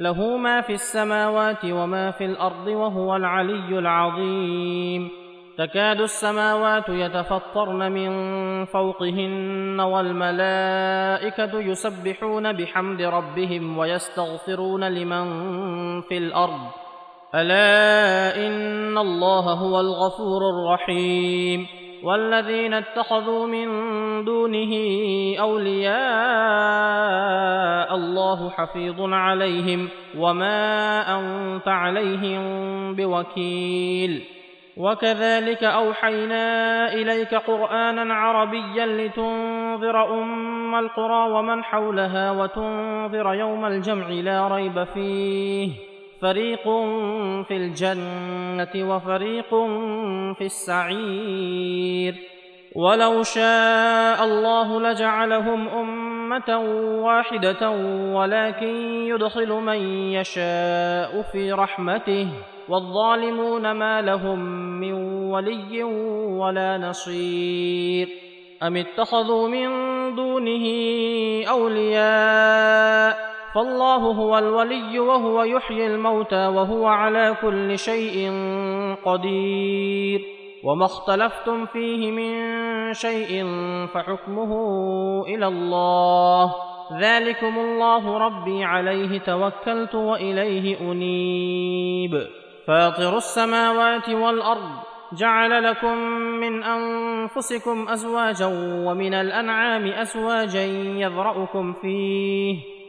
له ما في السماوات وما في الأرض وهو العلي العظيم. تكاد السماوات يتفطرن من فوقهن والملائكة يسبحون بحمد ربهم ويستغفرون لمن في الأرض. ألا إن الله هو الغفور الرحيم. والذين اتخذوا من دونه أولياء الله حفيظ عليهم وما انت عليهم بوكيل. وكذلك أوحينا إليك قرآنا عربيا لتنذر أم القرى ومن حولها وتنذر يوم الجمع لا ريب فيه. فريق في الجنه وفريق في السعير ولو شاء الله لجعلهم امه واحدة ولكن يدخل من يشاء في رحمته والظالمون ما لهم من ولي ولا نصير ام اتخذوا من دونه اولياء فالله هو الولي وهو يحيي الموتى وهو على كل شيء قدير. وما اختلفتم فيه من شيء فحكمه إلى الله. ذلكم الله ربي عليه توكلت وإليه أنيب. فاطر السماوات والأرض جعل لكم من أنفسكم أزواجا ومن الأنعام أزواجا يذرأكم فيه.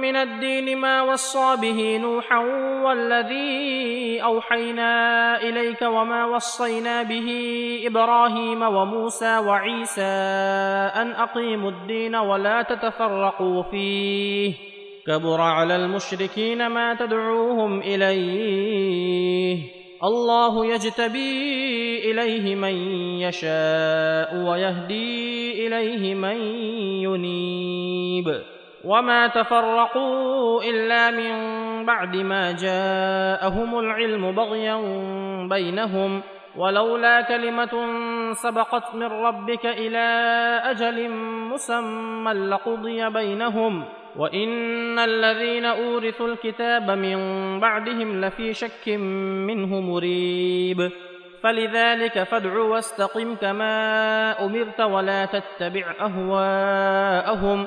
من الدين ما وصى به نوحا والذي أوحينا إليك وما وصينا به إبراهيم وموسى وعيسى أن أقيموا الدين ولا تتفرقوا فيه. كبر على المشركين ما تدعوهم إليه. الله يجتبي إليه من يشاء ويهدي إليه من ينيب. وما تفرقوا الا من بعد ما جاءهم العلم بغيا بينهم ولولا كلمه سبقت من ربك إلى أجل مسمى لقضي بينهم وان الذين اورثوا الكتاب من بعدهم لفي شك منه مريب فلذلك فادع واستقم كما امرت ولا تتبع اهواءهم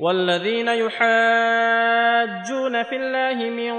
والذين يحاجون في الله من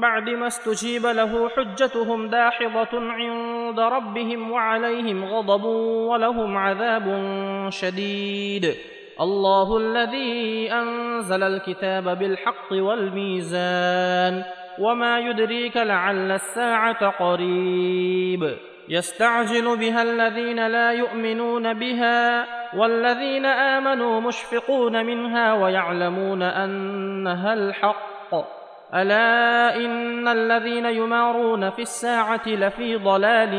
بعد ما استجيب له حجتهم داحضة عند ربهم وعليهم غضب ولهم عذاب شديد. الله الذي أنزل الكتاب بالحق والميزان وما يدريك لعل الساعة قريب. يستعجل بها الذين لا يؤمنون بها والذين آمنوا مشفقون منها ويعلمون أنها الحق. ألا إن الذين يمارون في الساعة لفي ضلال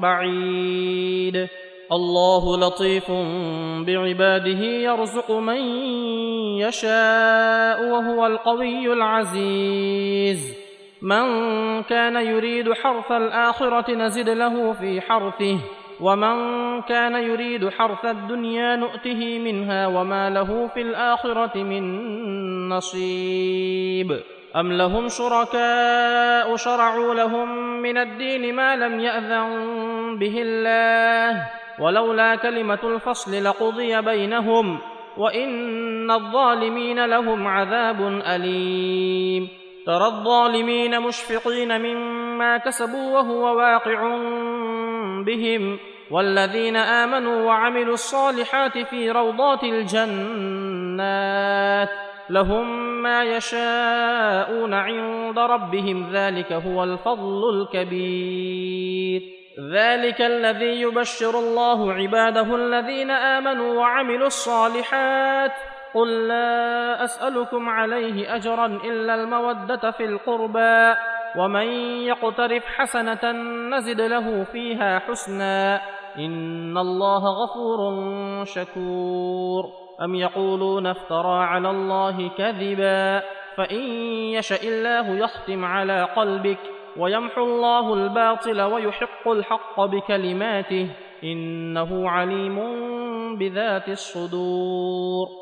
بعيد. الله لطيف بعباده يرزق من يشاء وهو القوي العزيز. من كان يريد حرث الآخرة نزد له في حرثه. ومن كان يريد حرث الدنيا نؤته منها وما له في الاخره من نصيب ام لهم شركاء شرعوا لهم من الدين ما لم ياذن به الله ولولا كلمه الفصل لقضي بينهم وان الظالمين لهم عذاب اليم ترى الظالمين مشفقين مما كسبوا وهو واقع بهم والذين آمنوا وعملوا الصالحات في روضات الجنات لهم ما يشاءون عند ربهم ذلك هو الفضل الكبير. ذلك الذي يبشر الله عباده الذين آمنوا وعملوا الصالحات. قل لا أسألكم عليه أجرا إلا المودة في القربى. ومن يقترف حسنه نزد له فيها حسنا ان الله غفور شكور ام يقولون افترى على الله كذبا فان يشا الله يختم على قلبك ويمحو الله الباطل ويحق الحق بكلماته انه عليم بذات الصدور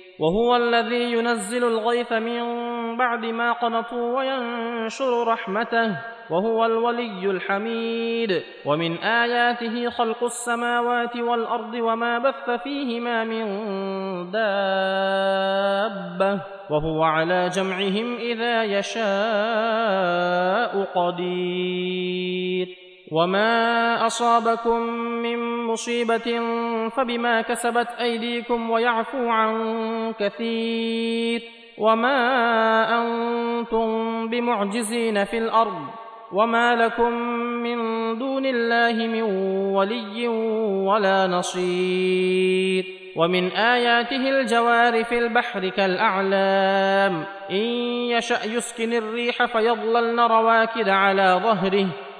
وهو الذي ينزل الغيث من بعد ما قنطوا وينشر رحمته وهو الولي الحميد. ومن آياته خلق السماوات والأرض وما بث فيهما من دابة وهو على جمعهم إذا يشاء قدير. وما أصابكم من مصيبة فبما كسبت أيديكم ويعفو عن كثير وما أنتم بمعجزين في الأرض وما لكم من دون الله من ولي ولا نصير ومن آياته الجوار في البحر كالأعلام إن يشأ يسكن الريح فيظللن رواكد على ظهره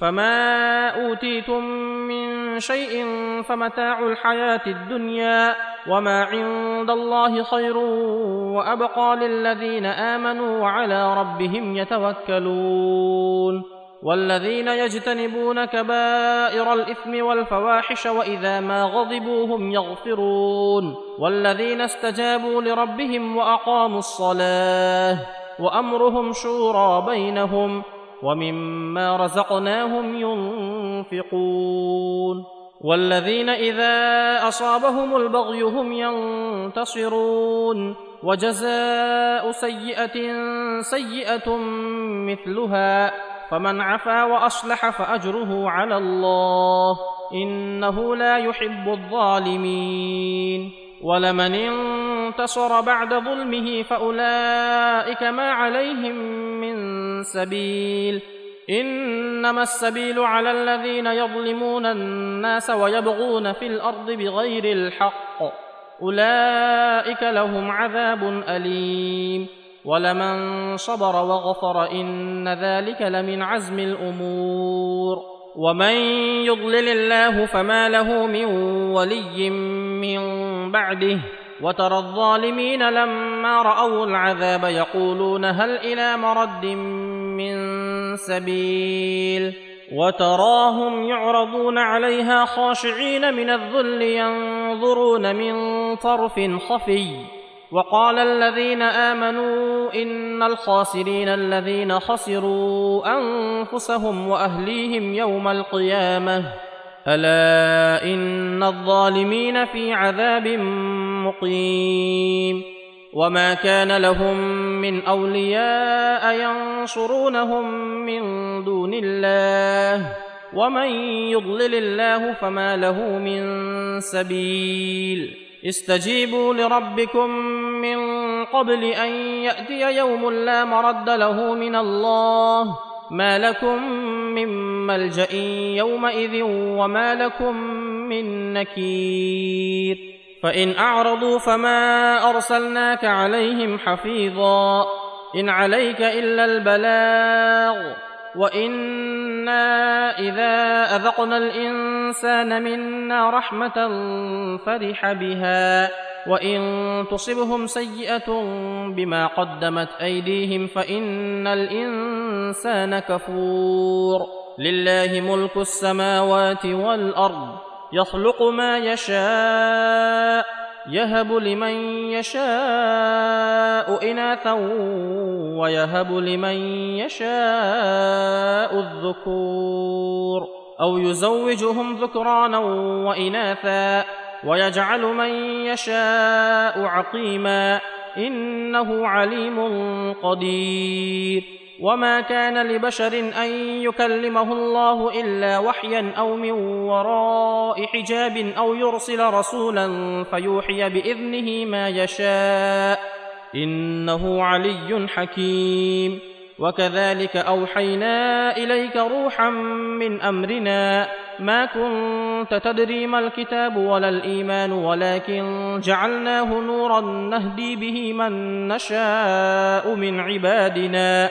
فما اوتيتم من شيء فمتاع الحياة الدنيا وما عند الله خير وابقى للذين امنوا وعلى ربهم يتوكلون والذين يجتنبون كبائر الاثم والفواحش واذا ما غضبوا هم يغفرون والذين استجابوا لربهم واقاموا الصلاه وامرهم شورى بينهم ومما رزقناهم ينفقون والذين إذا أصابهم البغي هم ينتصرون وجزاء سيئة سيئة مثلها فمن عفا وأصلح فأجره على الله إنه لا يحب الظالمين ولمن انتصر بعد ظلمه فأولئك ما عليهم من سبيل. إنما السبيل على الذين يظلمون الناس ويبغون في الأرض بغير الحق. أولئك لهم عذاب أليم. ولمن صبر وغفر إن ذلك لمن عزم الأمور. ومن يضلل الله فما له من ولي من بعده. وترى الظالمين لما رأوا العذاب يقولون هل إلى مرد من سبيل وتراهم يعرضون عليها خاشعين من الذل ينظرون من طرف خفي وقال الذين آمنوا إن الخاسرين الذين خسروا أنفسهم وأهليهم يوم القيامة ألا إن الظالمين في عذاب مقيم وما كان لهم من أولياء ينصرونهم من دون الله. ومن يضلل الله فما له من سبيل. استجيبوا لربكم من قبل أن يأتي يوم لا مرد له من الله. ما لكم من ملجأ يومئذ وما لكم من نكير. فإن أعرضوا فما أرسلناك عليهم حفيظا إن عليك إلا البلاغ وإنا إذا أذقنا الإنسان منا رحمة فرح بها وإن تصبهم سيئة بما قدمت أيديهم فإن الإنسان كفور لله ملك السماوات والأرض يخلق ما يشاء يهب لمن يشاء إناثا ويهب لمن يشاء الذكور. أو يزوجهم ذكرانا وإناثا ويجعل من يشاء عقيما إنه عليم قدير. وما كان لبشر ان يكلمه الله الا وحيا أو من وراء حجاب أو يرسل رسولا فيوحي باذنه ما يشاء انه علي حكيم. وكذلك اوحينا اليك روحا من امرنا ما كنت تدري ما الكتاب ولا الايمان ولكن جعلناه نورا نهدي به من نشاء من عبادنا